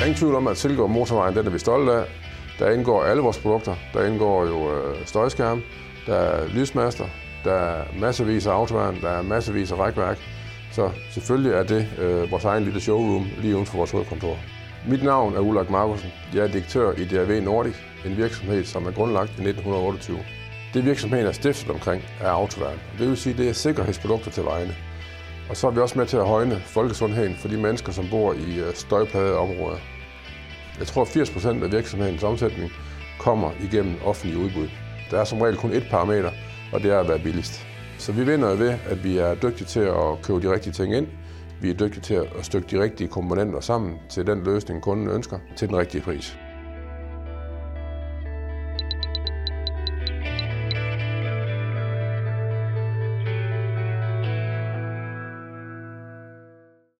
Der er ingen tvivl om, at Silkeborg Motorvejen, den er vi stolte af. Der indgår alle vores produkter. Der indgår jo øh, støjskærm, der er lysmaster, der er masservis af autoværn, der er masservis af rækværk. Så selvfølgelig er det øh, vores egen lille showroom lige uden for vores hovedkontor. Mit navn er Ulrik Markusen. Jeg er direktør i DRV Nordic, en virksomhed, som er grundlagt i 1928. Det virksomheden er stiftet omkring er autoværn. Det vil sige, at det er sikkerhedsprodukter til vejene. Og så er vi også med til at højne folkesundheden for de mennesker, som bor i øh, støjplagede områder. Jeg tror, at 80 procent af virksomhedens omsætning kommer igennem offentlige udbud. Der er som regel kun et parameter, og det er at være billigst. Så vi vinder ved, at vi er dygtige til at købe de rigtige ting ind. Vi er dygtige til at stykke de rigtige komponenter sammen til den løsning, kunden ønsker, til den rigtige pris.